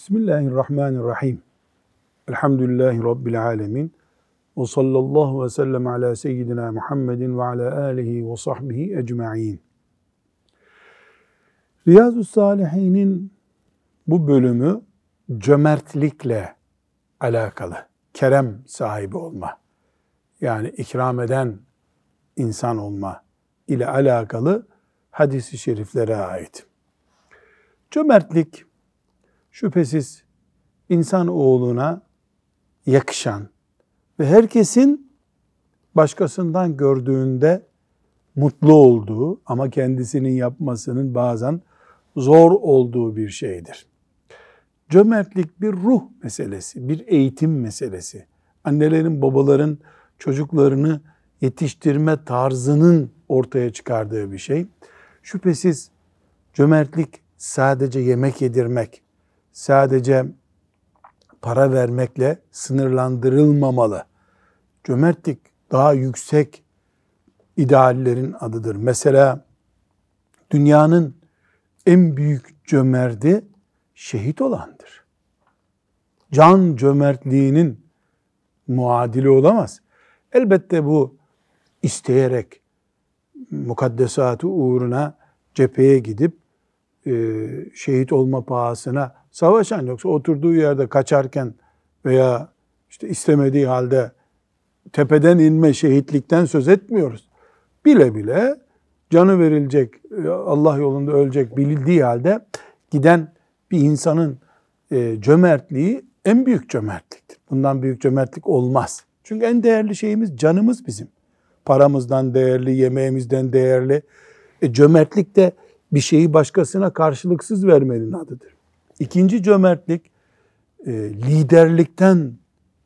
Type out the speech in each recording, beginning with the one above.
Bismillahirrahmanirrahim. Elhamdülillahi Rabbil alemin. Ve sallallahu ve sellem ala seyyidina Muhammedin ve ala alihi ve sahbihi ecma'in. Riyazu Salihin'in bu bölümü cömertlikle alakalı. Kerem sahibi olma. Yani ikram eden insan olma ile alakalı hadisi şeriflere ait. Cömertlik şüphesiz insan oğluna yakışan ve herkesin başkasından gördüğünde mutlu olduğu ama kendisinin yapmasının bazen zor olduğu bir şeydir. Cömertlik bir ruh meselesi, bir eğitim meselesi. Annelerin, babaların çocuklarını yetiştirme tarzının ortaya çıkardığı bir şey. Şüphesiz cömertlik sadece yemek yedirmek, sadece para vermekle sınırlandırılmamalı. Cömertlik daha yüksek ideallerin adıdır. Mesela dünyanın en büyük cömerti şehit olandır. Can cömertliğinin muadili olamaz. Elbette bu isteyerek mukaddesatı uğruna cepheye gidip e, şehit olma pahasına savaşan yoksa oturduğu yerde kaçarken veya işte istemediği halde tepeden inme şehitlikten söz etmiyoruz. Bile bile canı verilecek, Allah yolunda ölecek bildiği halde giden bir insanın e, cömertliği en büyük cömertliktir. Bundan büyük cömertlik olmaz. Çünkü en değerli şeyimiz canımız bizim. Paramızdan değerli, yemeğimizden değerli. E, cömertlik de bir şeyi başkasına karşılıksız vermenin adıdır. İkinci cömertlik e, liderlikten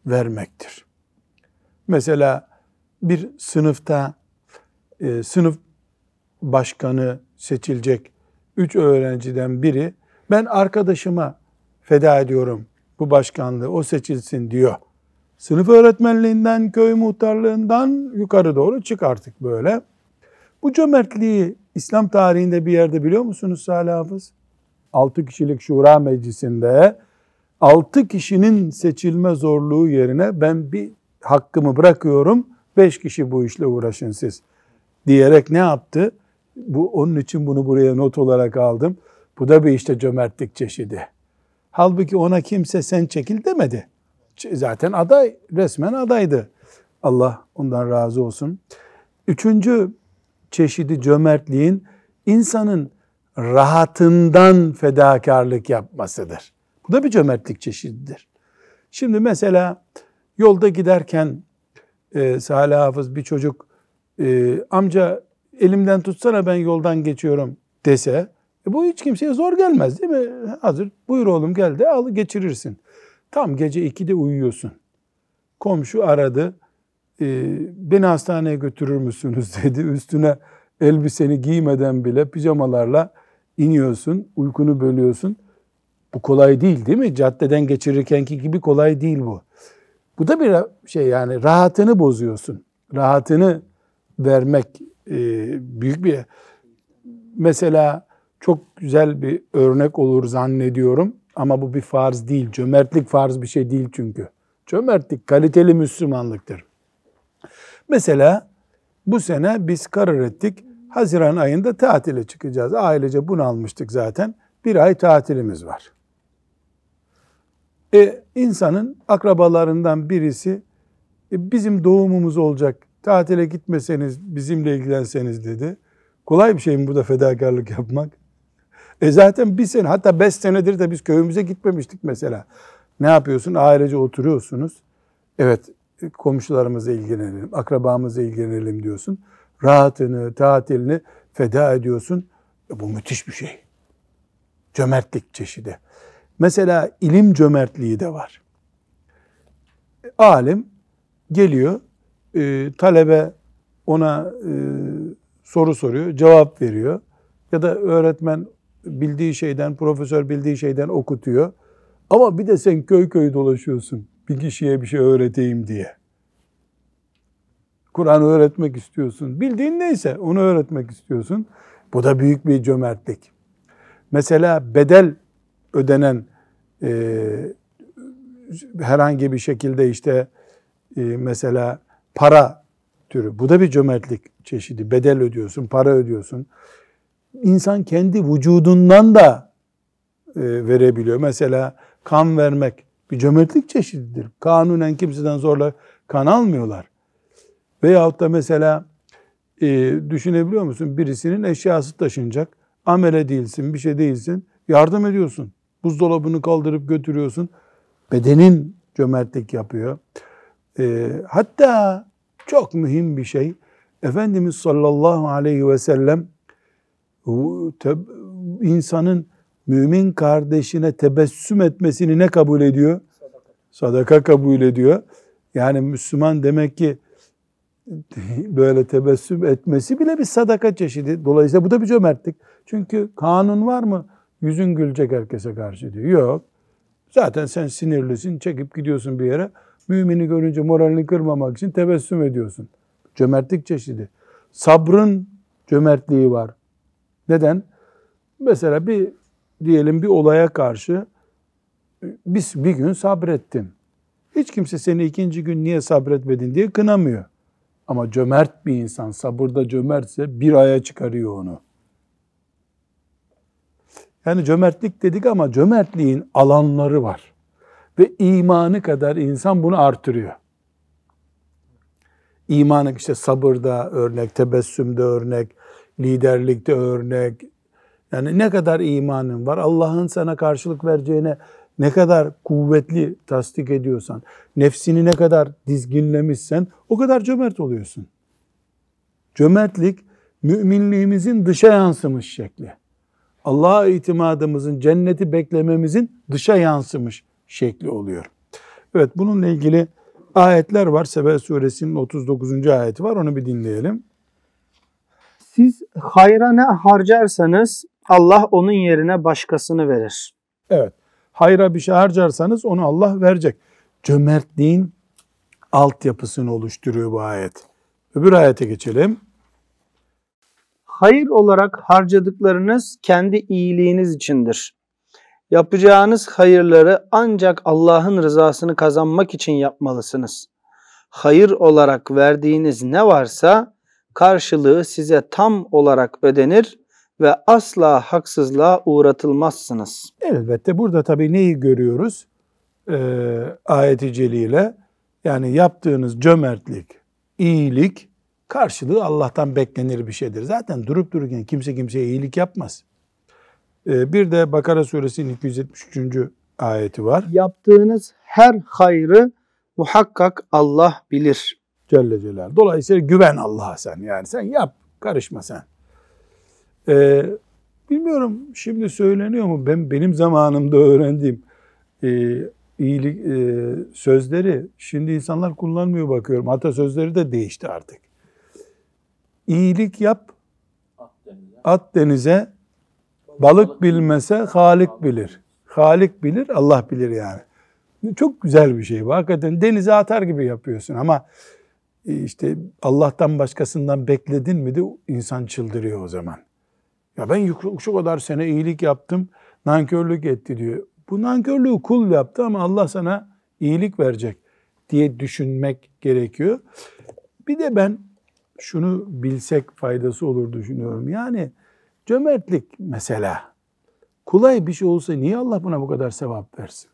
vermektir. Mesela bir sınıfta e, sınıf başkanı seçilecek üç öğrenciden biri ben arkadaşıma feda ediyorum bu başkanlığı o seçilsin diyor. Sınıf öğretmenliğinden, köy muhtarlığından yukarı doğru çık artık böyle. Bu cömertliği İslam tarihinde bir yerde biliyor musunuz Salih Hafız? 6 kişilik şura meclisinde 6 kişinin seçilme zorluğu yerine ben bir hakkımı bırakıyorum 5 kişi bu işle uğraşın siz diyerek ne yaptı? Bu onun için bunu buraya not olarak aldım. Bu da bir işte cömertlik çeşidi. Halbuki ona kimse sen çekil demedi. Zaten aday, resmen adaydı. Allah ondan razı olsun. Üçüncü çeşidi cömertliğin insanın rahatından fedakarlık yapmasıdır. Bu da bir cömertlik çeşididir. Şimdi mesela yolda giderken e, Salih Hafız bir çocuk e, amca elimden tutsana ben yoldan geçiyorum dese e, bu hiç kimseye zor gelmez değil mi? Hazır buyur oğlum gel de al geçirirsin. Tam gece 2'de uyuyorsun. Komşu aradı. E, beni hastaneye götürür müsünüz dedi. Üstüne elbiseni giymeden bile pijamalarla iniyorsun, uykunu bölüyorsun. Bu kolay değil değil mi? Caddeden geçirirkenki gibi kolay değil bu. Bu da bir şey yani rahatını bozuyorsun. Rahatını vermek e, büyük bir mesela çok güzel bir örnek olur zannediyorum ama bu bir farz değil. Cömertlik farz bir şey değil çünkü. Cömertlik kaliteli Müslümanlıktır. Mesela bu sene biz karar ettik. Haziran ayında tatile çıkacağız. Ailece bunu almıştık zaten. Bir ay tatilimiz var. E, insanın akrabalarından birisi e, bizim doğumumuz olacak. Tatile gitmeseniz bizimle ilgilenseniz dedi. Kolay bir şey mi bu da fedakarlık yapmak? E zaten bir sene hatta beş senedir de biz köyümüze gitmemiştik mesela. Ne yapıyorsun? Ailece oturuyorsunuz. Evet komşularımızla ilgilenelim, akrabamızla ilgilenelim diyorsun. Rahatını, tatilini feda ediyorsun. E bu müthiş bir şey. Cömertlik çeşidi. Mesela ilim cömertliği de var. Alim geliyor, e, talebe ona e, soru soruyor, cevap veriyor. Ya da öğretmen bildiği şeyden, profesör bildiği şeyden okutuyor. Ama bir de sen köy köy dolaşıyorsun bir kişiye bir şey öğreteyim diye. Kur'an öğretmek istiyorsun. Bildiğin neyse onu öğretmek istiyorsun. Bu da büyük bir cömertlik. Mesela bedel ödenen e, herhangi bir şekilde işte e, mesela para türü. Bu da bir cömertlik çeşidi. Bedel ödüyorsun, para ödüyorsun. İnsan kendi vücudundan da e, verebiliyor. Mesela kan vermek bir cömertlik çeşididir. Kanunen kimseden zorla kan almıyorlar. Veyahut da mesela e, düşünebiliyor musun? Birisinin eşyası taşınacak. Amele değilsin, bir şey değilsin. Yardım ediyorsun. Buzdolabını kaldırıp götürüyorsun. Bedenin cömertlik yapıyor. E, hatta çok mühim bir şey. Efendimiz sallallahu aleyhi ve sellem insanın mümin kardeşine tebessüm etmesini ne kabul ediyor? Sadaka, Sadaka kabul ediyor. Yani Müslüman demek ki böyle tebessüm etmesi bile bir sadaka çeşidi. Dolayısıyla bu da bir cömertlik. Çünkü kanun var mı? Yüzün gülecek herkese karşı diyor. Yok. Zaten sen sinirlisin, çekip gidiyorsun bir yere. Mümini görünce moralini kırmamak için tebessüm ediyorsun. Cömertlik çeşidi. Sabrın cömertliği var. Neden? Mesela bir diyelim bir olaya karşı biz bir gün sabrettin. Hiç kimse seni ikinci gün niye sabretmedin diye kınamıyor. Ama cömert bir insan, sabırda cömertse bir aya çıkarıyor onu. Yani cömertlik dedik ama cömertliğin alanları var. Ve imanı kadar insan bunu artırıyor. İmanı işte sabırda örnek, tebessümde örnek, liderlikte örnek. Yani ne kadar imanın var, Allah'ın sana karşılık vereceğine ne kadar kuvvetli tasdik ediyorsan, nefsini ne kadar dizginlemişsen o kadar cömert oluyorsun. Cömertlik müminliğimizin dışa yansımış şekli. Allah'a itimadımızın, cenneti beklememizin dışa yansımış şekli oluyor. Evet bununla ilgili ayetler var. Sebe suresinin 39. ayeti var. Onu bir dinleyelim. Siz hayra ne harcarsanız Allah onun yerine başkasını verir. Evet. Hayra bir şey harcarsanız onu Allah verecek. Cömertliğin altyapısını oluşturuyor bu ayet. Öbür ayete geçelim. Hayır olarak harcadıklarınız kendi iyiliğiniz içindir. Yapacağınız hayırları ancak Allah'ın rızasını kazanmak için yapmalısınız. Hayır olarak verdiğiniz ne varsa karşılığı size tam olarak ödenir ve asla haksızlığa uğratılmazsınız. Elbette burada tabii neyi görüyoruz? Ee, ayeti celile yani yaptığınız cömertlik, iyilik karşılığı Allah'tan beklenir bir şeydir. Zaten durup dururken kimse kimseye iyilik yapmaz. Ee, bir de Bakara suresinin 273. ayeti var. Yaptığınız her hayrı muhakkak Allah bilir. Celle Celal. Dolayısıyla güven Allah'a sen. Yani sen yap, karışma sen. Ee, bilmiyorum şimdi söyleniyor mu? Ben benim zamanımda öğrendiğim e, iyilik e, sözleri şimdi insanlar kullanmıyor bakıyorum. Hatta sözleri de değişti artık. İyilik yap, at denize, balık bilmese Halik bilir. Halik bilir, Allah bilir yani. Çok güzel bir şey bu. Hakikaten denize atar gibi yapıyorsun ama e, işte Allah'tan başkasından bekledin mi de insan çıldırıyor o zaman. Ya ben şu kadar sene iyilik yaptım, nankörlük etti diyor. Bu nankörlüğü kul yaptı ama Allah sana iyilik verecek diye düşünmek gerekiyor. Bir de ben şunu bilsek faydası olur düşünüyorum. Yani cömertlik mesela kolay bir şey olsa niye Allah buna bu kadar sevap versin?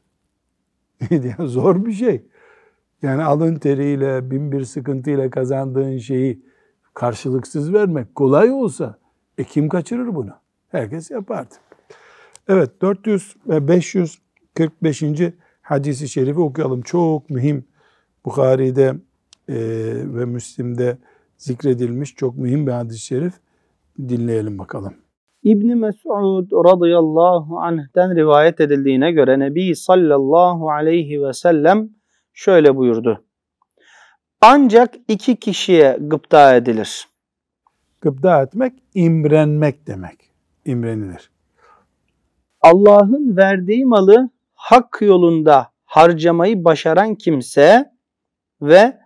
Zor bir şey. Yani alın teriyle, bin bir sıkıntıyla kazandığın şeyi karşılıksız vermek kolay olsa e kim kaçırır bunu? Herkes yapardı. Evet 400 ve 545. hadisi şerifi okuyalım. Çok mühim Bukhari'de e, ve Müslim'de zikredilmiş çok mühim bir hadis-i şerif. Dinleyelim bakalım. İbni Mes'ud radıyallahu anh'ten rivayet edildiğine göre Nebi sallallahu aleyhi ve sellem şöyle buyurdu. Ancak iki kişiye gıpta edilir. Gıpta etmek imrenmek demek. İmrenilir. Allah'ın verdiği malı hak yolunda harcamayı başaran kimse ve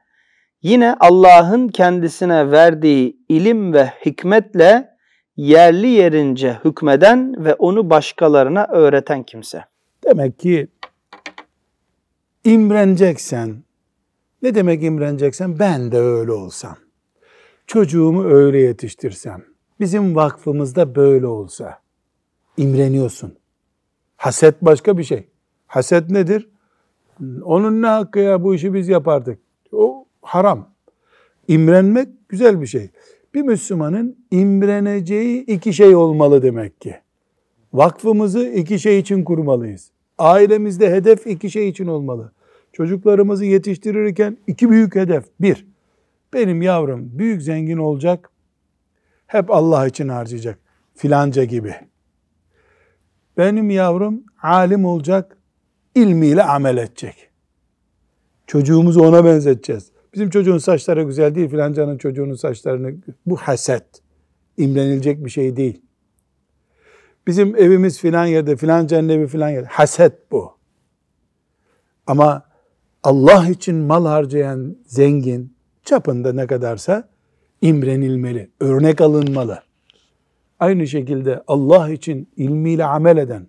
yine Allah'ın kendisine verdiği ilim ve hikmetle yerli yerince hükmeden ve onu başkalarına öğreten kimse. Demek ki İmreneceksen, ne demek imreneceksen? Ben de öyle olsam. Çocuğumu öyle yetiştirsem. Bizim vakfımızda böyle olsa. İmreniyorsun. Haset başka bir şey. Haset nedir? Onun ne hakkı ya bu işi biz yapardık. O haram. İmrenmek güzel bir şey. Bir Müslümanın imreneceği iki şey olmalı demek ki. Vakfımızı iki şey için kurmalıyız. Ailemizde hedef iki şey için olmalı. Çocuklarımızı yetiştirirken iki büyük hedef. Bir, benim yavrum büyük zengin olacak, hep Allah için harcayacak. Filanca gibi. Benim yavrum alim olacak, ilmiyle amel edecek. Çocuğumuzu ona benzeteceğiz. Bizim çocuğun saçları güzel değil, filancanın çocuğunun saçlarını... Bu haset. İmrenilecek bir şey değil. Bizim evimiz filan yerde, filancanın evi filan yerde. Haset bu. Ama Allah için mal harcayan zengin, çapında ne kadarsa imrenilmeli, örnek alınmalı. Aynı şekilde Allah için ilmiyle amel eden,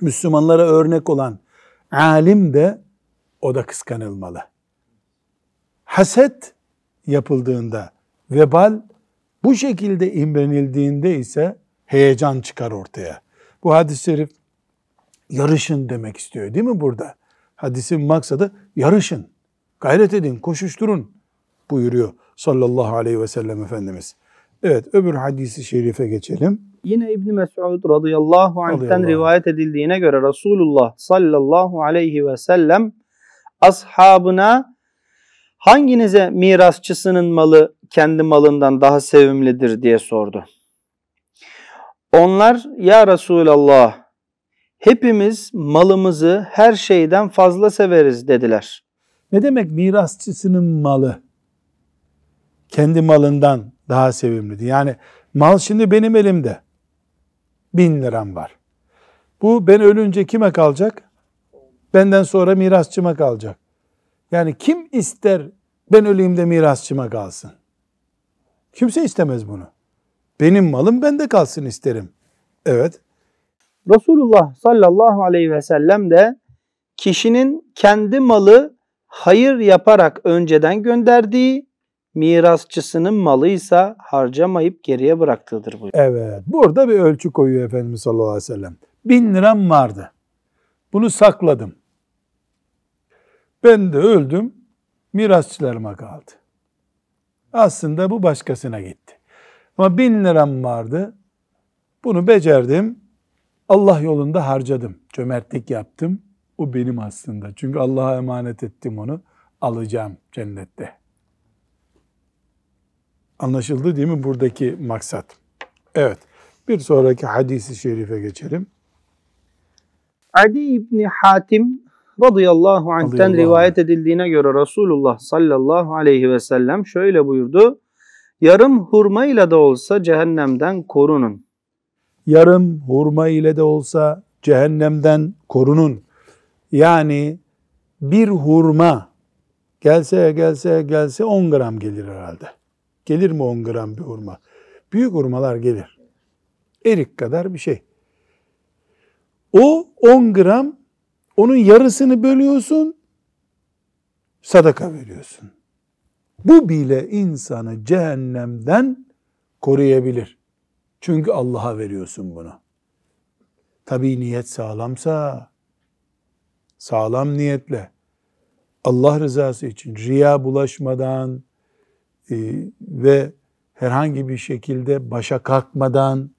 Müslümanlara örnek olan alim de o da kıskanılmalı. Haset yapıldığında, vebal bu şekilde imrenildiğinde ise heyecan çıkar ortaya. Bu hadis-i şerif yarışın demek istiyor değil mi burada? Hadisin maksadı yarışın, gayret edin, koşuşturun buyuruyor sallallahu aleyhi ve sellem Efendimiz. Evet öbür hadisi şerife geçelim. Yine İbn Mes'ud radıyallahu anh'ten rivayet edildiğine göre Resulullah sallallahu aleyhi ve sellem ashabına hanginize mirasçısının malı kendi malından daha sevimlidir diye sordu. Onlar ya Resulallah hepimiz malımızı her şeyden fazla severiz dediler. Ne demek mirasçısının malı? Kendi malından daha sevimlidir. Yani mal şimdi benim elimde. Bin liram var. Bu ben ölünce kime kalacak? Benden sonra mirasçıma kalacak. Yani kim ister ben öleyim de mirasçıma kalsın? Kimse istemez bunu. Benim malım bende kalsın isterim. Evet. Resulullah sallallahu aleyhi ve sellem de kişinin kendi malı hayır yaparak önceden gönderdiği, mirasçısının malıysa harcamayıp geriye bıraktığıdır buyuruyor. Evet. Burada bir ölçü koyuyor Efendimiz sallallahu aleyhi ve sellem. Bin liram vardı. Bunu sakladım. Ben de öldüm. Mirasçılarıma kaldı. Aslında bu başkasına gitti. Ama bin liram vardı. Bunu becerdim. Allah yolunda harcadım. Cömertlik yaptım. O benim aslında. Çünkü Allah'a emanet ettim onu. Alacağım cennette. Anlaşıldı değil mi buradaki maksat? Evet. Bir sonraki hadisi şerife geçelim. Adi İbni Hatim radıyallahu anh'ten Radıyallahu rivayet edildiğine göre Resulullah sallallahu aleyhi ve sellem şöyle buyurdu. Yarım hurmayla da olsa cehennemden korunun. Yarım hurma ile de olsa cehennemden korunun. Yani bir hurma gelse gelse gelse 10 gram gelir herhalde. Gelir mi 10 gram bir hurma? Büyük hurmalar gelir. Erik kadar bir şey. O 10 gram onun yarısını bölüyorsun, sadaka veriyorsun. Bu bile insanı cehennemden koruyabilir. Çünkü Allah'a veriyorsun bunu. Tabii niyet sağlamsa, sağlam niyetle, Allah rızası için riya bulaşmadan ve herhangi bir şekilde başa kalkmadan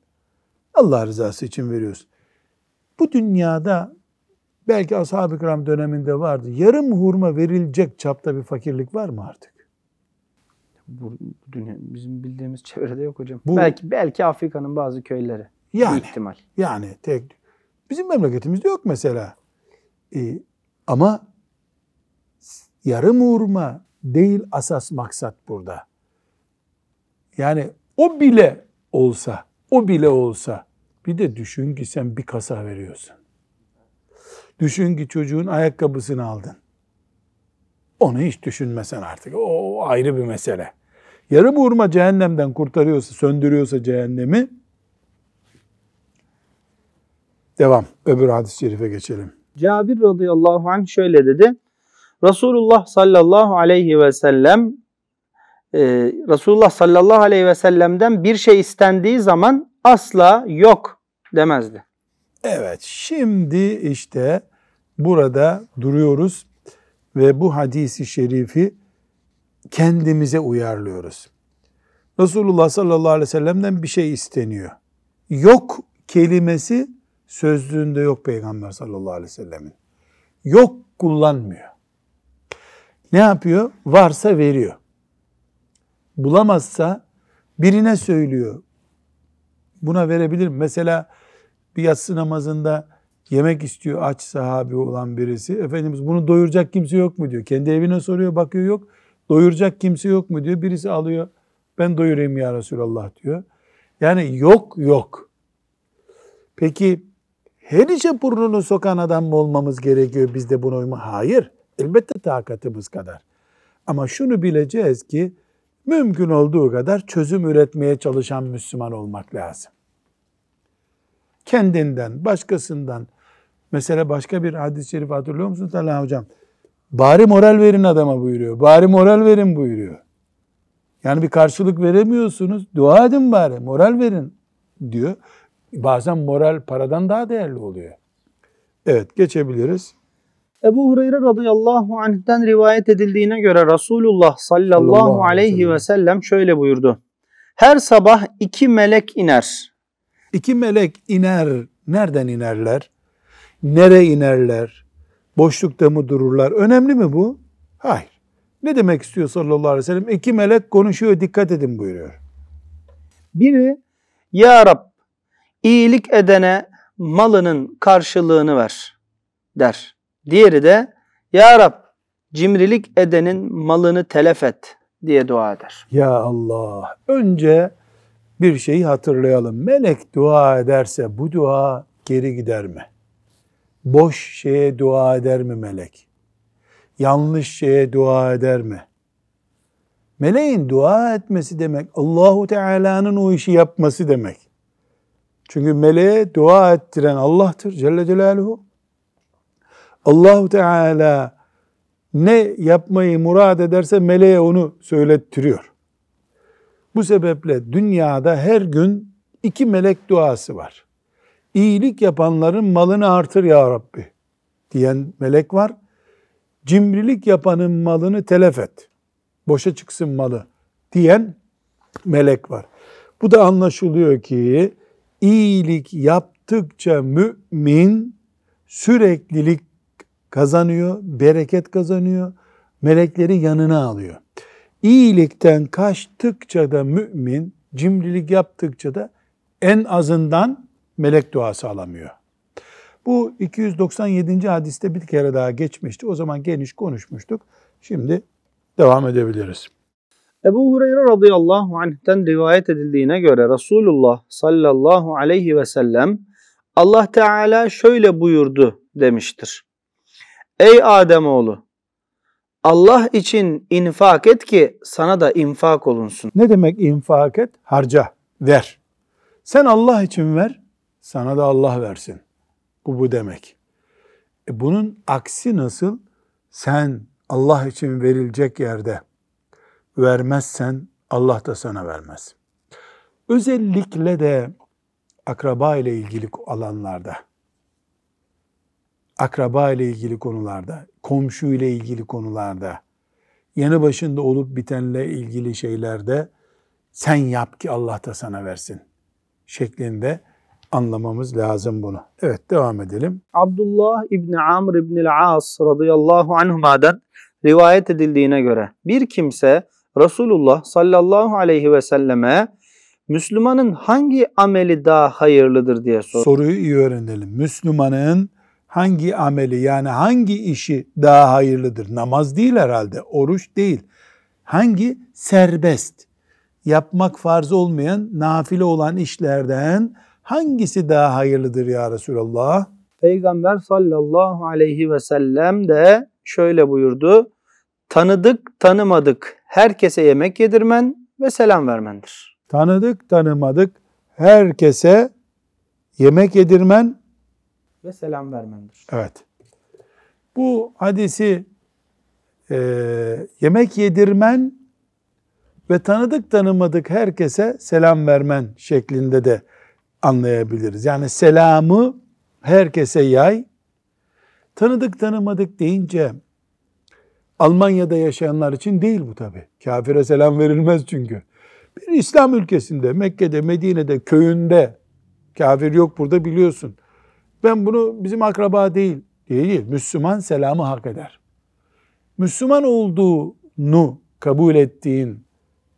Allah rızası için veriyorsun. Bu dünyada belki ashab-ı kiram döneminde vardı. Yarım hurma verilecek çapta bir fakirlik var mı artık? Bu dünya bizim bildiğimiz çevrede yok hocam. Bu- belki belki Afrika'nın bazı köyleri. Yani. İhtimal. Yani tek bizim memleketimizde yok mesela. Ee, ama yarım hurma değil asas maksat burada. Yani o bile olsa, o bile olsa bir de düşün ki sen bir kasa veriyorsun. Düşün ki çocuğun ayakkabısını aldın. Onu hiç düşünmesen artık. O ayrı bir mesele. Yarım hurma cehennemden kurtarıyorsa, söndürüyorsa cehennemi Devam. Öbür hadis-i şerife geçelim. Cabir radıyallahu anh şöyle dedi. Resulullah sallallahu aleyhi ve sellem e, Resulullah sallallahu aleyhi ve sellem'den bir şey istendiği zaman asla yok demezdi. Evet, şimdi işte burada duruyoruz ve bu hadisi şerifi kendimize uyarlıyoruz. Resulullah sallallahu aleyhi ve sellem'den bir şey isteniyor. Yok kelimesi sözlüğünde yok Peygamber sallallahu aleyhi ve sellemin. Yok kullanmıyor. Ne yapıyor? Varsa veriyor. Bulamazsa birine söylüyor. Buna verebilir? Mesela bir yatsı namazında yemek istiyor aç sahabi olan birisi. Efendimiz bunu doyuracak kimse yok mu diyor. Kendi evine soruyor bakıyor yok. Doyuracak kimse yok mu diyor. Birisi alıyor ben doyurayım ya Resulallah diyor. Yani yok yok. Peki her işe burnunu sokan adam mı olmamız gerekiyor biz de buna uyma? Hayır. Elbette takatımız kadar. Ama şunu bileceğiz ki mümkün olduğu kadar çözüm üretmeye çalışan Müslüman olmak lazım. Kendinden, başkasından. Mesela başka bir hadis-i şerif hatırlıyor musunuz Allah hocam? Bari moral verin adama buyuruyor. Bari moral verin buyuruyor. Yani bir karşılık veremiyorsunuz. Dua edin bari, moral verin diyor. Bazen moral paradan daha değerli oluyor. Evet, geçebiliriz. Ebu Hureyre radıyallahu anh'ten rivayet edildiğine göre Resulullah sallallahu, aleyhi ve sellem şöyle buyurdu. Her sabah iki melek iner. İki melek iner. Nereden inerler? Nere inerler? Boşlukta mı dururlar? Önemli mi bu? Hayır. Ne demek istiyor sallallahu aleyhi ve sellem? İki melek konuşuyor dikkat edin buyuruyor. Biri Ya Rab iyilik edene malının karşılığını ver der. Diğeri de Ya Rab cimrilik edenin malını telef et diye dua eder. Ya Allah. Önce bir şeyi hatırlayalım. Melek dua ederse bu dua geri gider mi? Boş şeye dua eder mi melek? Yanlış şeye dua eder mi? Meleğin dua etmesi demek Allahu Teala'nın o işi yapması demek. Çünkü meleğe dua ettiren Allah'tır Celle Celaluhu. Allahu Teala ne yapmayı murad ederse meleğe onu söylettiriyor. Bu sebeple dünyada her gün iki melek duası var. İyilik yapanların malını artır ya Rabbi diyen melek var. Cimrilik yapanın malını telef et. Boşa çıksın malı diyen melek var. Bu da anlaşılıyor ki iyilik yaptıkça mümin süreklilik kazanıyor, bereket kazanıyor, melekleri yanına alıyor. İyilikten kaçtıkça da mümin, cimrilik yaptıkça da en azından melek duası alamıyor. Bu 297. hadiste bir kere daha geçmişti. O zaman geniş konuşmuştuk. Şimdi devam edebiliriz. Ebu Hureyre radıyallahu anh'ten rivayet edildiğine göre Resulullah sallallahu aleyhi ve sellem Allah Teala şöyle buyurdu demiştir. Ey Ademoğlu Allah için infak et ki sana da infak olunsun. Ne demek infak et? Harca, ver. Sen Allah için ver, sana da Allah versin. Bu bu demek. E bunun aksi nasıl? Sen Allah için verilecek yerde vermezsen Allah da sana vermez. Özellikle de akraba ile ilgili alanlarda, akraba ile ilgili konularda, komşu ile ilgili konularda, yanı başında olup bitenle ilgili şeylerde sen yap ki Allah da sana versin şeklinde anlamamız lazım bunu. Evet devam edelim. Abdullah İbni Amr İbni As radıyallahu anhuma'dan rivayet edildiğine göre bir kimse Resulullah sallallahu aleyhi ve selleme Müslümanın hangi ameli daha hayırlıdır diye sor. Soruyu iyi öğrenelim. Müslümanın hangi ameli yani hangi işi daha hayırlıdır? Namaz değil herhalde, oruç değil. Hangi serbest, yapmak farz olmayan, nafile olan işlerden hangisi daha hayırlıdır ya Resulallah? Peygamber sallallahu aleyhi ve sellem de şöyle buyurdu. Tanıdık tanımadık herkese yemek yedirmen ve selam vermendir. Tanıdık tanımadık herkese yemek yedirmen ve selam vermendir. Evet. Bu hadisi e, yemek yedirmen ve tanıdık tanımadık herkese selam vermen şeklinde de anlayabiliriz. Yani selamı herkese yay. Tanıdık tanımadık deyince Almanya'da yaşayanlar için değil bu tabi. Kafire selam verilmez çünkü. Bir İslam ülkesinde, Mekke'de, Medine'de, köyünde, kafir yok burada biliyorsun. Ben bunu bizim akraba değil, değil. Müslüman selamı hak eder. Müslüman olduğunu kabul ettiğin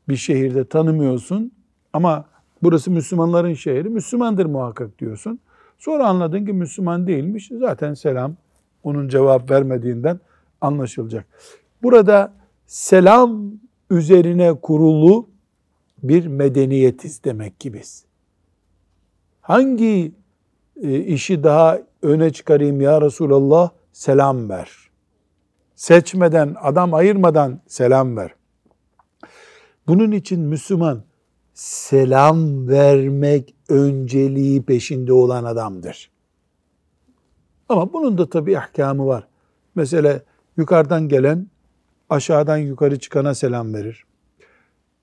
bir şehirde tanımıyorsun ama burası Müslümanların şehri, Müslümandır muhakkak diyorsun. Sonra anladın ki Müslüman değilmiş. Zaten selam onun cevap vermediğinden anlaşılacak. Burada selam üzerine kurulu bir medeniyetiz demek ki biz. Hangi işi daha öne çıkarayım ya Resulallah? Selam ver. Seçmeden, adam ayırmadan selam ver. Bunun için Müslüman selam vermek önceliği peşinde olan adamdır. Ama bunun da tabii ahkamı var. Mesela yukarıdan gelen aşağıdan yukarı çıkana selam verir.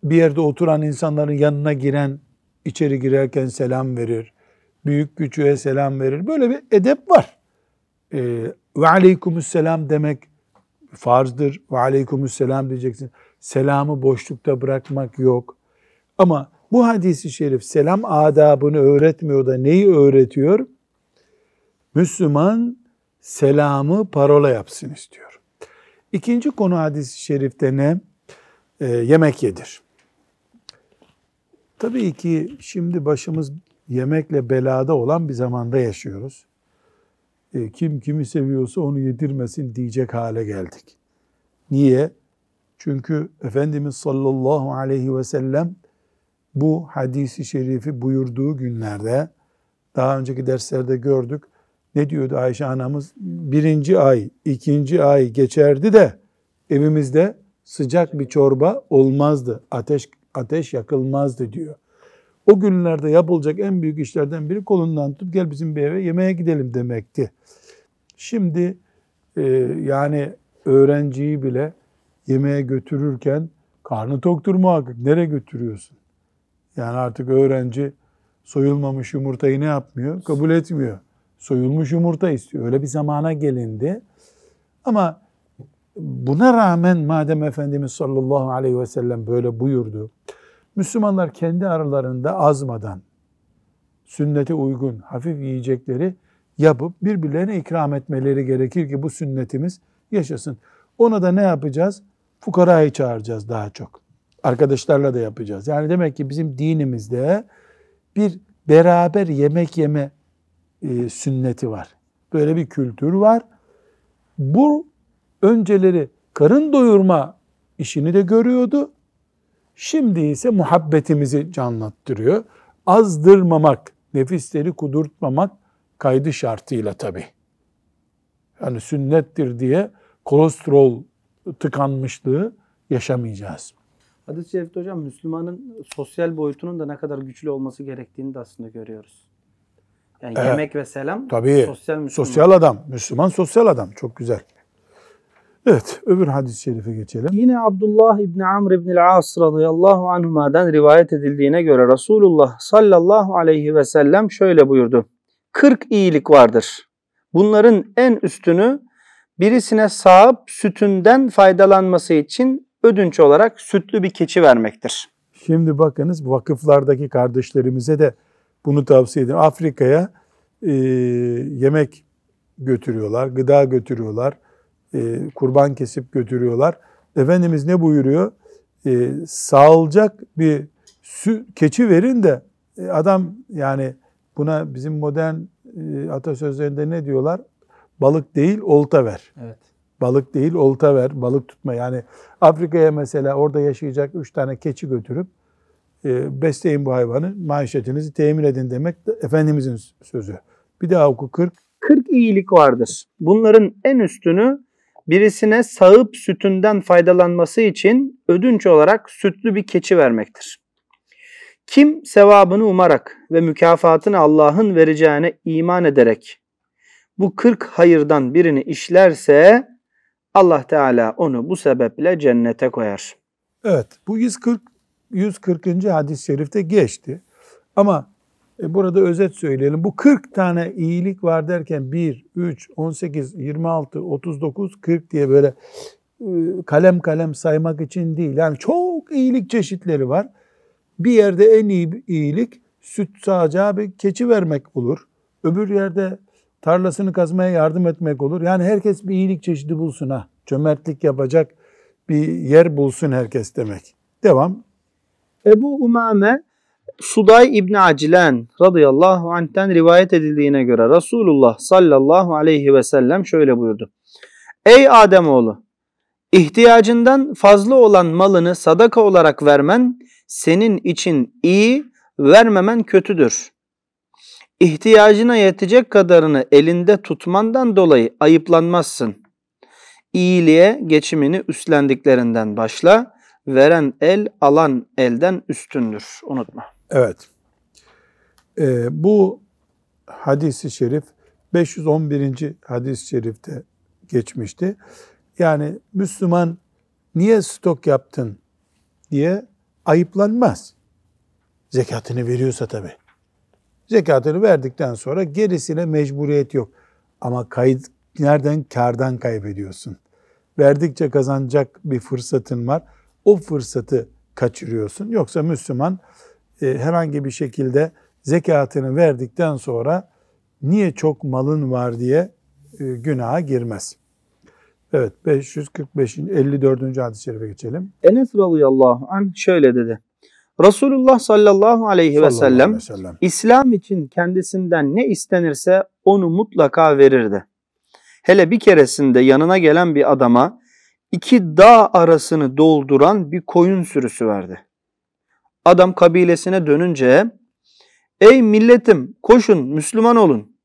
Bir yerde oturan insanların yanına giren içeri girerken selam verir. Büyük küçüğe selam verir. Böyle bir edep var. Ee, ve aleykümüsselam demek farzdır. Ve aleykümüsselam diyeceksin. Selamı boşlukta bırakmak yok. Ama bu hadisi şerif selam adabını öğretmiyor da neyi öğretiyor? Müslüman selamı parola yapsın istiyor. İkinci konu hadisi şerifte ne? E, yemek yedir. Tabii ki şimdi başımız yemekle belada olan bir zamanda yaşıyoruz. E, kim kimi seviyorsa onu yedirmesin diyecek hale geldik. Niye? Çünkü Efendimiz sallallahu aleyhi ve sellem bu hadisi şerifi buyurduğu günlerde daha önceki derslerde gördük. Ne diyordu Ayşe anamız? Birinci ay, ikinci ay geçerdi de evimizde sıcak bir çorba olmazdı. Ateş ateş yakılmazdı diyor. O günlerde yapılacak en büyük işlerden biri kolundan tutup gel bizim bir eve yemeğe gidelim demekti. Şimdi e, yani öğrenciyi bile yemeğe götürürken karnı toktur muhakkak. Nereye götürüyorsun? Yani artık öğrenci soyulmamış yumurtayı ne yapmıyor? Kabul etmiyor. Soyulmuş yumurta istiyor. Öyle bir zamana gelindi. Ama buna rağmen madem Efendimiz sallallahu aleyhi ve sellem böyle buyurdu. Müslümanlar kendi aralarında azmadan, sünnete uygun hafif yiyecekleri yapıp birbirlerine ikram etmeleri gerekir ki bu sünnetimiz yaşasın. Ona da ne yapacağız? Fukarayı çağıracağız daha çok. Arkadaşlarla da yapacağız. Yani demek ki bizim dinimizde bir beraber yemek yeme e, sünneti var. Böyle bir kültür var. Bu önceleri karın doyurma işini de görüyordu. Şimdi ise muhabbetimizi canlattırıyor. Azdırmamak, nefisleri kudurtmamak kaydı şartıyla tabi. Yani sünnettir diye kolesterol tıkanmışlığı yaşamayacağız. Hadis-i şerifte hocam Müslümanın sosyal boyutunun da ne kadar güçlü olması gerektiğini de aslında görüyoruz. Yani evet. yemek ve selam Tabii, sosyal Müslüman. Sosyal adam. Müslüman sosyal adam. Çok güzel. Evet, öbür hadis-i şerife geçelim. Yine Abdullah İbni Amr İbni As radıyallahu anhuma'dan rivayet edildiğine göre Resulullah sallallahu aleyhi ve sellem şöyle buyurdu. 40 iyilik vardır. Bunların en üstünü birisine sahip sütünden faydalanması için ödünç olarak sütlü bir keçi vermektir. Şimdi bakınız vakıflardaki kardeşlerimize de bunu tavsiye ederim. Afrika'ya e, yemek götürüyorlar, gıda götürüyorlar, e, kurban kesip götürüyorlar. Efendimiz ne buyuruyor? E, sağılacak bir sü, keçi verin de e, adam yani buna bizim modern e, atasözlerinde ne diyorlar? Balık değil olta ver. Evet. Balık değil olta ver, balık tutma. Yani Afrika'ya mesela orada yaşayacak üç tane keçi götürüp e, besleyin bu hayvanı, maişetinizi temin edin demek de Efendimizin sözü. Bir daha oku 40. 40 iyilik vardır. Bunların en üstünü birisine sağıp sütünden faydalanması için ödünç olarak sütlü bir keçi vermektir. Kim sevabını umarak ve mükafatını Allah'ın vereceğine iman ederek bu 40 hayırdan birini işlerse Allah Teala onu bu sebeple cennete koyar. Evet bu 140 140. hadis-i şerifte geçti. Ama burada özet söyleyelim. Bu 40 tane iyilik var derken 1, 3, 18, 26, 39, 40 diye böyle e, kalem kalem saymak için değil. Yani çok iyilik çeşitleri var. Bir yerde en iyi iyilik süt sağacağı bir keçi vermek olur. Öbür yerde tarlasını kazmaya yardım etmek olur. Yani herkes bir iyilik çeşidi bulsun ha. Cömertlik yapacak bir yer bulsun herkes demek. Devam. Ebu Umame Suday İbni Acilen radıyallahu anh'ten rivayet edildiğine göre Resulullah sallallahu aleyhi ve sellem şöyle buyurdu. Ey Ademoğlu! ihtiyacından fazla olan malını sadaka olarak vermen senin için iyi, vermemen kötüdür. İhtiyacına yetecek kadarını elinde tutmandan dolayı ayıplanmazsın. İyiliğe geçimini üstlendiklerinden başla. Veren el alan elden üstündür. Unutma. Evet. Ee, bu hadisi şerif 511. hadis-i şerifte geçmişti. Yani Müslüman niye stok yaptın diye ayıplanmaz. Zekatını veriyorsa tabii. Zekatını verdikten sonra gerisine mecburiyet yok. Ama kayıt nereden? Kardan kaybediyorsun. Verdikçe kazanacak bir fırsatın var. O fırsatı kaçırıyorsun. Yoksa Müslüman herhangi bir şekilde zekatını verdikten sonra niye çok malın var diye e, günaha girmez. Evet 545. 54. hadis-i şerife geçelim. Enes radıyallahu anh şöyle dedi. Resulullah sallallahu aleyhi ve sellem aleyhi ve sellem. İslam için kendisinden ne istenirse onu mutlaka verirdi. Hele bir keresinde yanına gelen bir adama iki dağ arasını dolduran bir koyun sürüsü verdi. Adam kabilesine dönünce ey milletim koşun Müslüman olun.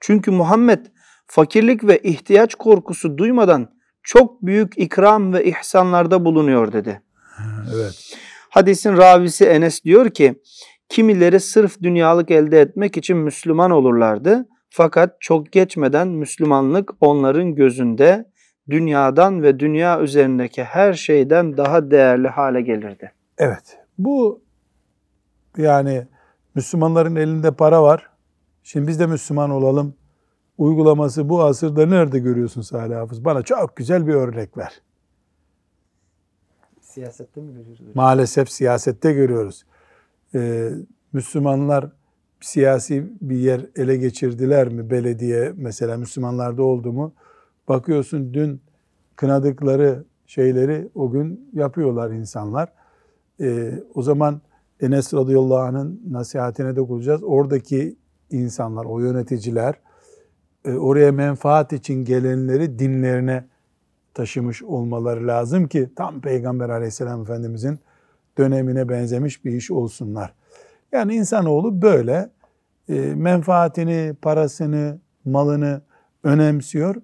Çünkü Muhammed fakirlik ve ihtiyaç korkusu duymadan çok büyük ikram ve ihsanlarda bulunuyor dedi. Evet. Hadisin ravisi Enes diyor ki, kimileri sırf dünyalık elde etmek için Müslüman olurlardı. Fakat çok geçmeden Müslümanlık onların gözünde dünyadan ve dünya üzerindeki her şeyden daha değerli hale gelirdi. Evet. Bu yani Müslümanların elinde para var. Şimdi biz de Müslüman olalım. Uygulaması bu asırda nerede görüyorsun Salih Hafız? Bana çok güzel bir örnek ver. Siyasette mi görüyoruz? Maalesef siyasette görüyoruz. Ee, Müslümanlar siyasi bir yer ele geçirdiler mi? Belediye mesela Müslümanlarda oldu mu? Bakıyorsun dün kınadıkları şeyleri o gün yapıyorlar insanlar. Ee, o zaman Enes radıyallahu anh'ın nasihatine dokunacağız. Oradaki insanlar, o yöneticiler e, oraya menfaat için gelenleri dinlerine taşımış olmaları lazım ki tam Peygamber aleyhisselam efendimizin dönemine benzemiş bir iş olsunlar. Yani insanoğlu böyle e, menfaatini, parasını, malını önemsiyor.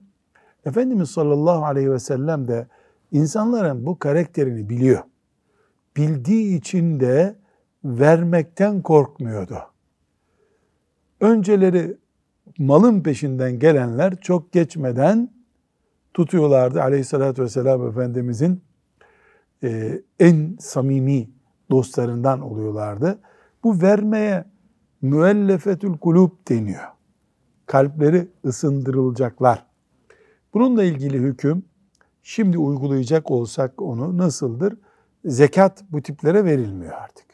Efendimiz sallallahu aleyhi ve sellem de insanların bu karakterini biliyor. Bildiği için de vermekten korkmuyordu. Önceleri malın peşinden gelenler çok geçmeden tutuyorlardı. Aleyhissalatü vesselam Efendimizin e, en samimi dostlarından oluyorlardı. Bu vermeye müellefetül kulub deniyor. Kalpleri ısındırılacaklar. Bununla ilgili hüküm şimdi uygulayacak olsak onu nasıldır? Zekat bu tiplere verilmiyor artık.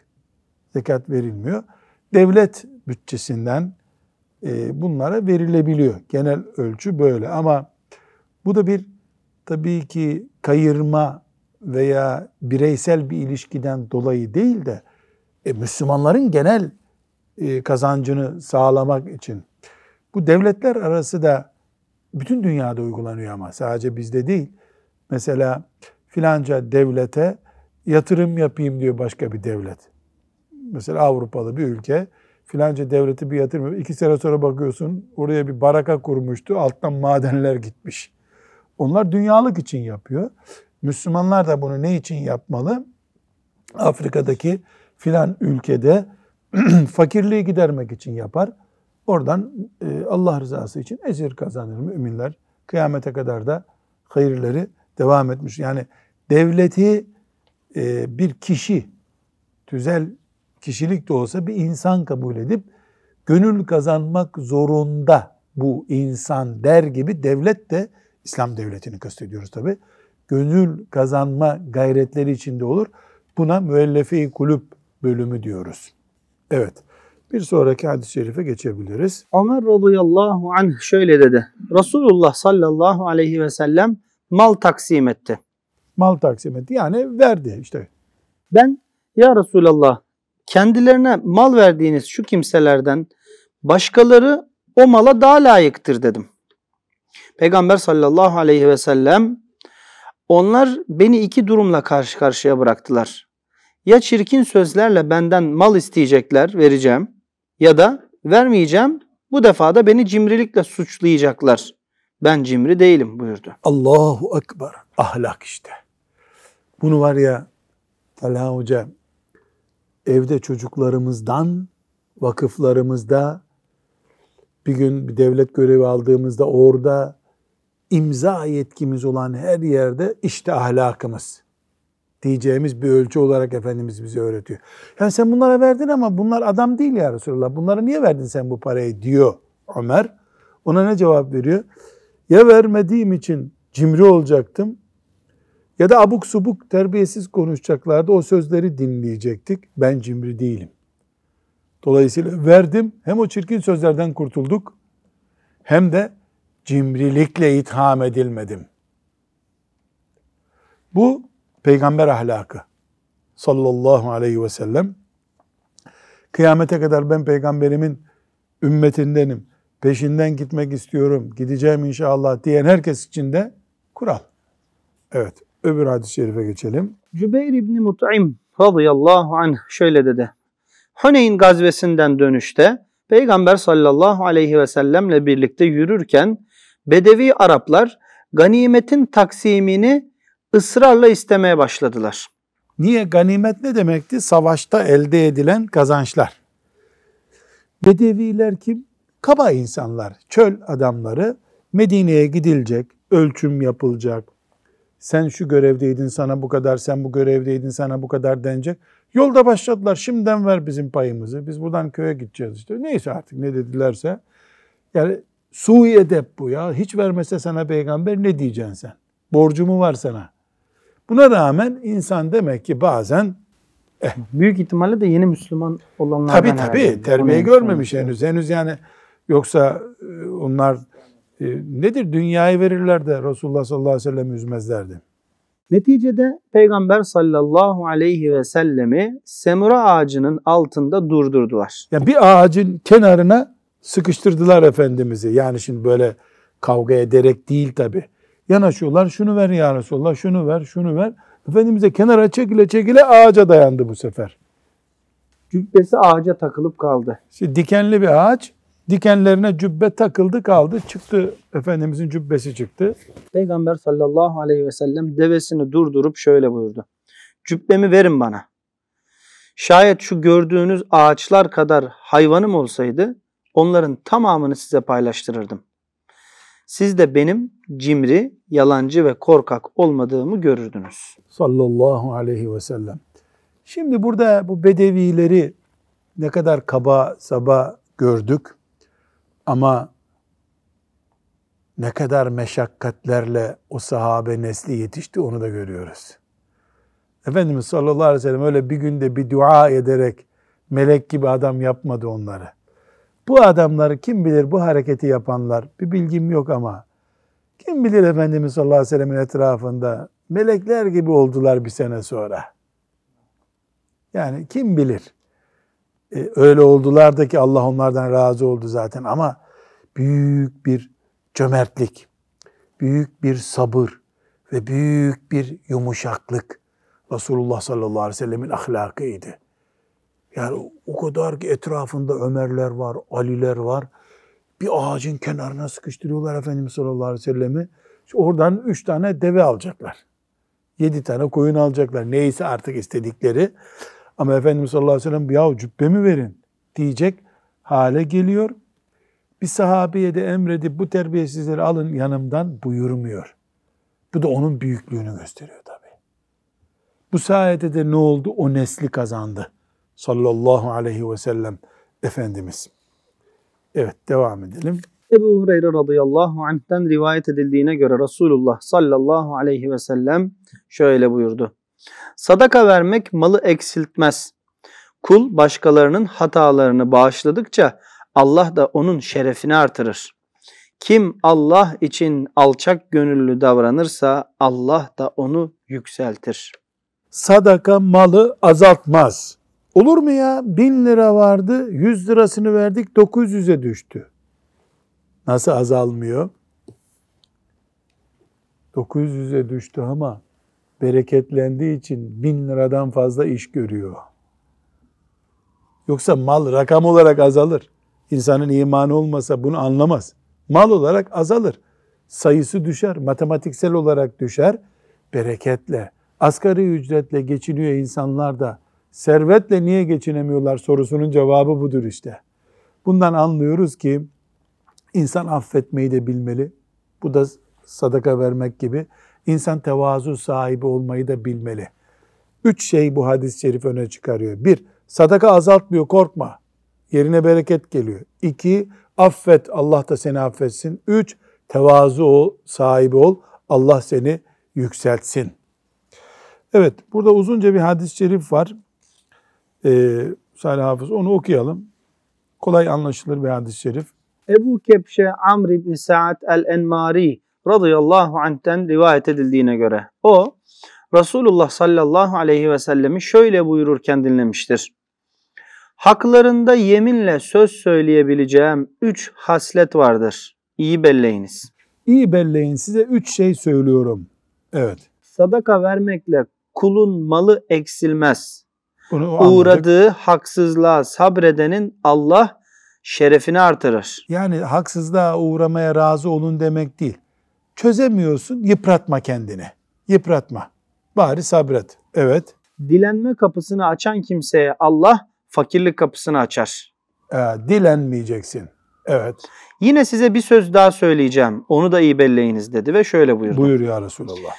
Zekat verilmiyor. Devlet bütçesinden e, bunlara verilebiliyor. Genel ölçü böyle ama bu da bir tabii ki kayırma veya bireysel bir ilişkiden dolayı değil de e, Müslümanların genel e, kazancını sağlamak için. Bu devletler arası da bütün dünyada uygulanıyor ama sadece bizde değil. Mesela filanca devlete yatırım yapayım diyor başka bir devlet. Mesela Avrupalı bir ülke filanca devleti bir yatırım yapıyor. İki sene sonra bakıyorsun oraya bir baraka kurmuştu. Alttan madenler gitmiş. Onlar dünyalık için yapıyor. Müslümanlar da bunu ne için yapmalı? Afrika'daki filan ülkede fakirliği gidermek için yapar. Oradan e, Allah rızası için ecir kazanır müminler. Kıyamete kadar da hayırları devam etmiş. Yani devleti e, bir kişi, tüzel kişilik de olsa bir insan kabul edip gönül kazanmak zorunda bu insan der gibi devlet de İslam devletini kastediyoruz tabi. Gönül kazanma gayretleri içinde olur. Buna müellefe-i kulüp bölümü diyoruz. Evet. Bir sonraki hadis-i şerife geçebiliriz. Ömer radıyallahu anh şöyle dedi. Resulullah sallallahu aleyhi ve sellem mal taksim etti. Mal taksim etti. Yani verdi işte. Ben ya Resulallah kendilerine mal verdiğiniz şu kimselerden başkaları o mala daha layıktır dedim. Peygamber sallallahu aleyhi ve sellem onlar beni iki durumla karşı karşıya bıraktılar. Ya çirkin sözlerle benden mal isteyecekler, vereceğim ya da vermeyeceğim. Bu defa da beni cimrilikle suçlayacaklar. Ben cimri değilim buyurdu. Allahu Ekber. Ahlak işte. Bunu var ya Talha Hoca evde çocuklarımızdan vakıflarımızda bir gün bir devlet görevi aldığımızda orada imza yetkimiz olan her yerde işte ahlakımız diyeceğimiz bir ölçü olarak Efendimiz bize öğretiyor. Yani sen bunlara verdin ama bunlar adam değil ya Resulallah. Bunlara niye verdin sen bu parayı diyor Ömer. Ona ne cevap veriyor? Ya vermediğim için cimri olacaktım ya da abuk subuk terbiyesiz konuşacaklardı. O sözleri dinleyecektik. Ben cimri değilim. Dolayısıyla verdim. Hem o çirkin sözlerden kurtulduk hem de cimrilikle itham edilmedim. Bu peygamber ahlakı sallallahu aleyhi ve sellem. Kıyamete kadar ben peygamberimin ümmetindenim, peşinden gitmek istiyorum, gideceğim inşallah diyen herkes için de kural. Evet, öbür hadis-i şerife geçelim. Cübeyr İbni Mut'im radıyallahu anh şöyle dedi. Huneyn gazvesinden dönüşte Peygamber sallallahu aleyhi ve sellemle birlikte yürürken Bedevi Araplar ganimetin taksimini ısrarla istemeye başladılar. Niye? Ganimet ne demekti? Savaşta elde edilen kazançlar. Bedeviler kim? Kaba insanlar, çöl adamları. Medine'ye gidilecek, ölçüm yapılacak. Sen şu görevdeydin sana bu kadar, sen bu görevdeydin sana bu kadar denecek. Yolda başladılar. Şimdiden ver bizim payımızı. Biz buradan köye gideceğiz işte. Neyse artık ne dedilerse. Yani sui edep bu ya. Hiç vermese sana peygamber ne diyeceksin sen? Borcumu var sana. Buna rağmen insan demek ki bazen eh, büyük ihtimalle de yeni Müslüman olanlardan Tabii tabii terbiye görmemiş henüz. Henüz yani yoksa e, onlar nedir dünyayı verirler de Resulullah sallallahu aleyhi ve sellem üzmezlerdi. Neticede Peygamber sallallahu aleyhi ve sellemi semura ağacının altında durdurdular. Yani bir ağacın kenarına sıkıştırdılar Efendimiz'i. Yani şimdi böyle kavga ederek değil tabi. Yanaşıyorlar şunu ver ya Resulallah şunu ver şunu ver. Efendimiz'e kenara çekile çekile ağaca dayandı bu sefer. Cübbesi ağaca takılıp kaldı. İşte dikenli bir ağaç dikenlerine cübbe takıldı kaldı. Çıktı Efendimizin cübbesi çıktı. Peygamber sallallahu aleyhi ve sellem devesini durdurup şöyle buyurdu. Cübbemi verin bana. Şayet şu gördüğünüz ağaçlar kadar hayvanım olsaydı onların tamamını size paylaştırırdım. Siz de benim cimri, yalancı ve korkak olmadığımı görürdünüz. Sallallahu aleyhi ve sellem. Şimdi burada bu bedevileri ne kadar kaba saba gördük. Ama ne kadar meşakkatlerle o sahabe nesli yetişti onu da görüyoruz. Efendimiz sallallahu aleyhi ve sellem öyle bir günde bir dua ederek melek gibi adam yapmadı onları. Bu adamları kim bilir bu hareketi yapanlar bir bilgim yok ama kim bilir Efendimiz sallallahu aleyhi ve sellemin etrafında melekler gibi oldular bir sene sonra. Yani kim bilir. E, öyle oldular da ki Allah onlardan razı oldu zaten ama büyük bir cömertlik, büyük bir sabır ve büyük bir yumuşaklık Resulullah sallallahu aleyhi ve sellemin ahlakıydı. Yani o kadar ki etrafında Ömerler var, Aliler var. Bir ağacın kenarına sıkıştırıyorlar Efendimiz sallallahu aleyhi ve sellemi. İşte oradan üç tane deve alacaklar. Yedi tane koyun alacaklar. Neyse artık istedikleri. Ama Efendimiz sallallahu aleyhi ve sellem ya cübbemi verin diyecek hale geliyor. bir sahabeye de emredip bu terbiyesizleri alın yanımdan buyurmuyor. Bu da onun büyüklüğünü gösteriyor tabi. Bu sayede de ne oldu? O nesli kazandı. Sallallahu aleyhi ve sellem Efendimiz. Evet devam edelim. Ebu Hureyre radıyallahu anh'ten rivayet edildiğine göre Resulullah sallallahu aleyhi ve sellem şöyle buyurdu. Sadaka vermek malı eksiltmez. Kul başkalarının hatalarını bağışladıkça Allah da onun şerefini artırır. Kim Allah için alçak gönüllü davranırsa Allah da onu yükseltir. Sadaka malı azaltmaz. Olur mu ya? Bin lira vardı, yüz lirasını verdik, 900'e düştü. Nasıl azalmıyor? 900'e düştü ama bereketlendiği için bin liradan fazla iş görüyor. Yoksa mal rakam olarak azalır. İnsanın imanı olmasa bunu anlamaz. Mal olarak azalır. Sayısı düşer, matematiksel olarak düşer. Bereketle, asgari ücretle geçiniyor insanlar da servetle niye geçinemiyorlar sorusunun cevabı budur işte. Bundan anlıyoruz ki insan affetmeyi de bilmeli. Bu da sadaka vermek gibi. İnsan tevazu sahibi olmayı da bilmeli. Üç şey bu hadis-i şerif öne çıkarıyor. Bir, sadaka azaltmıyor korkma. Yerine bereket geliyor. İki, affet Allah da seni affetsin. Üç, tevazu ol, sahibi ol. Allah seni yükseltsin. Evet, burada uzunca bir hadis-i şerif var. Ee, Salih Hafız onu okuyalım. Kolay anlaşılır bir hadis-i şerif. Ebu Kepşe Amr İbni Sa'd el-Enmari radıyallahu anh'ten rivayet edildiğine göre o Resulullah sallallahu aleyhi ve sellemi şöyle buyururken dinlemiştir. Haklarında yeminle söz söyleyebileceğim üç haslet vardır. İyi belleyiniz. İyi belleyin size üç şey söylüyorum. Evet. Sadaka vermekle kulun malı eksilmez. Bunu. Uğradığı haksızlığa sabredenin Allah şerefini artırır. Yani haksızlığa uğramaya razı olun demek değil. Çözemiyorsun, yıpratma kendini. Yıpratma. Bari sabret. Evet. Dilenme kapısını açan kimseye Allah fakirlik kapısını açar. Ee, dilenmeyeceksin. Evet. Yine size bir söz daha söyleyeceğim. Onu da iyi belleyiniz dedi ve şöyle buyurdu. Buyur ya Resulallah.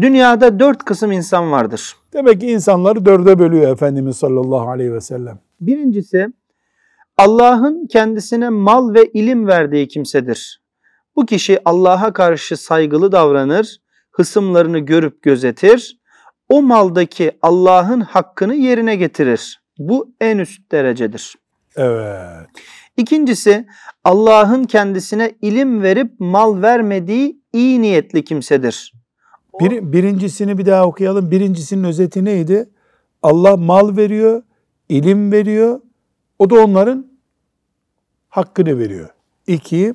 Dünyada dört kısım insan vardır. Demek ki insanları dörde bölüyor Efendimiz sallallahu aleyhi ve sellem. Birincisi Allah'ın kendisine mal ve ilim verdiği kimsedir. Bu kişi Allah'a karşı saygılı davranır, hısımlarını görüp gözetir, o maldaki Allah'ın hakkını yerine getirir. Bu en üst derecedir. Evet. İkincisi Allah'ın kendisine ilim verip mal vermediği iyi niyetli kimsedir. Bir, birincisini bir daha okuyalım. Birincisinin özeti neydi? Allah mal veriyor, ilim veriyor. O da onların hakkını veriyor. İki,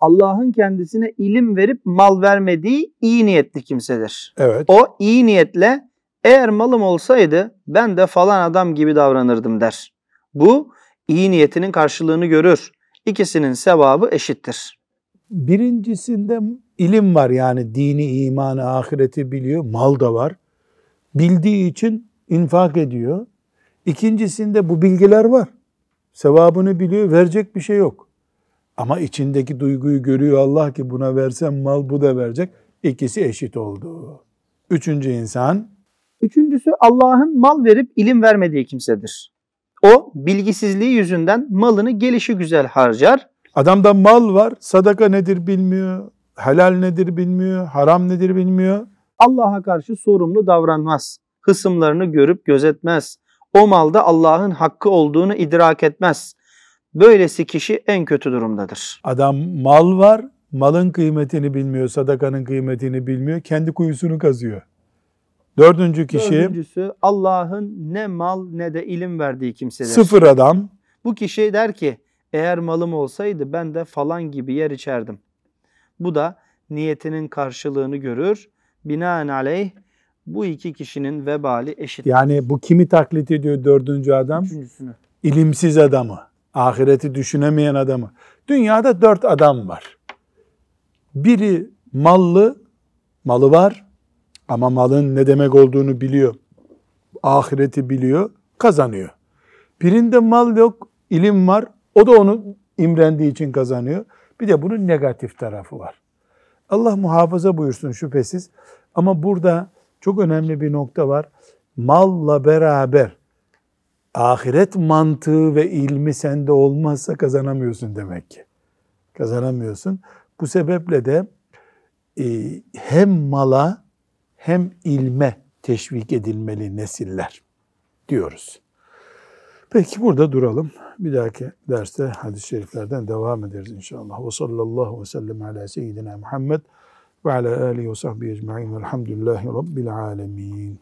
Allah'ın kendisine ilim verip mal vermediği iyi niyetli kimsedir. evet. O iyi niyetle eğer malım olsaydı ben de falan adam gibi davranırdım der. Bu iyi niyetinin karşılığını görür. İkisinin sevabı eşittir. Birincisinde ilim var yani dini, imanı, ahireti biliyor. Mal da var. Bildiği için infak ediyor. İkincisinde bu bilgiler var. Sevabını biliyor, verecek bir şey yok. Ama içindeki duyguyu görüyor Allah ki buna versem mal bu da verecek. İkisi eşit oldu. Üçüncü insan Üçüncüsü Allah'ın mal verip ilim vermediği kimsedir. O bilgisizliği yüzünden malını gelişi güzel harcar. adamda mal var, sadaka nedir bilmiyor, helal nedir bilmiyor, haram nedir bilmiyor. Allah'a karşı sorumlu davranmaz. Hısımlarını görüp gözetmez. O malda Allah'ın hakkı olduğunu idrak etmez. Böylesi kişi en kötü durumdadır. Adam mal var, malın kıymetini bilmiyor, sadakanın kıymetini bilmiyor, kendi kuyusunu kazıyor. Dördüncü kişi Dördüncüsü Allah'ın ne mal ne de ilim verdiği kimsedir. sıfır adam. Bu kişi der ki eğer malım olsaydı ben de falan gibi yer içerdim. Bu da niyetinin karşılığını görür. Binaenaleyh bu iki kişinin vebali eşit. Yani bu kimi taklit ediyor dördüncü adam? Üçüncüsünü. İlimsiz adamı, ahireti düşünemeyen adamı. Dünyada dört adam var. Biri mallı, malı var ama malın ne demek olduğunu biliyor. Ahireti biliyor, kazanıyor. Birinde mal yok, ilim var. O da onu imrendiği için kazanıyor. Bir de bunun negatif tarafı var. Allah muhafaza buyursun şüphesiz. Ama burada çok önemli bir nokta var. Malla beraber ahiret mantığı ve ilmi sende olmazsa kazanamıyorsun demek ki. Kazanamıyorsun. Bu sebeple de e, hem mala hem ilme teşvik edilmeli nesiller diyoruz. Peki burada duralım. Bir dahaki derste hadis-i şeriflerden devam ederiz inşallah. Ve sallallahu ve sellem ala seyyidina Muhammed ve ala alihi ve sahbihi ecma'in velhamdülillahi rabbil alemin.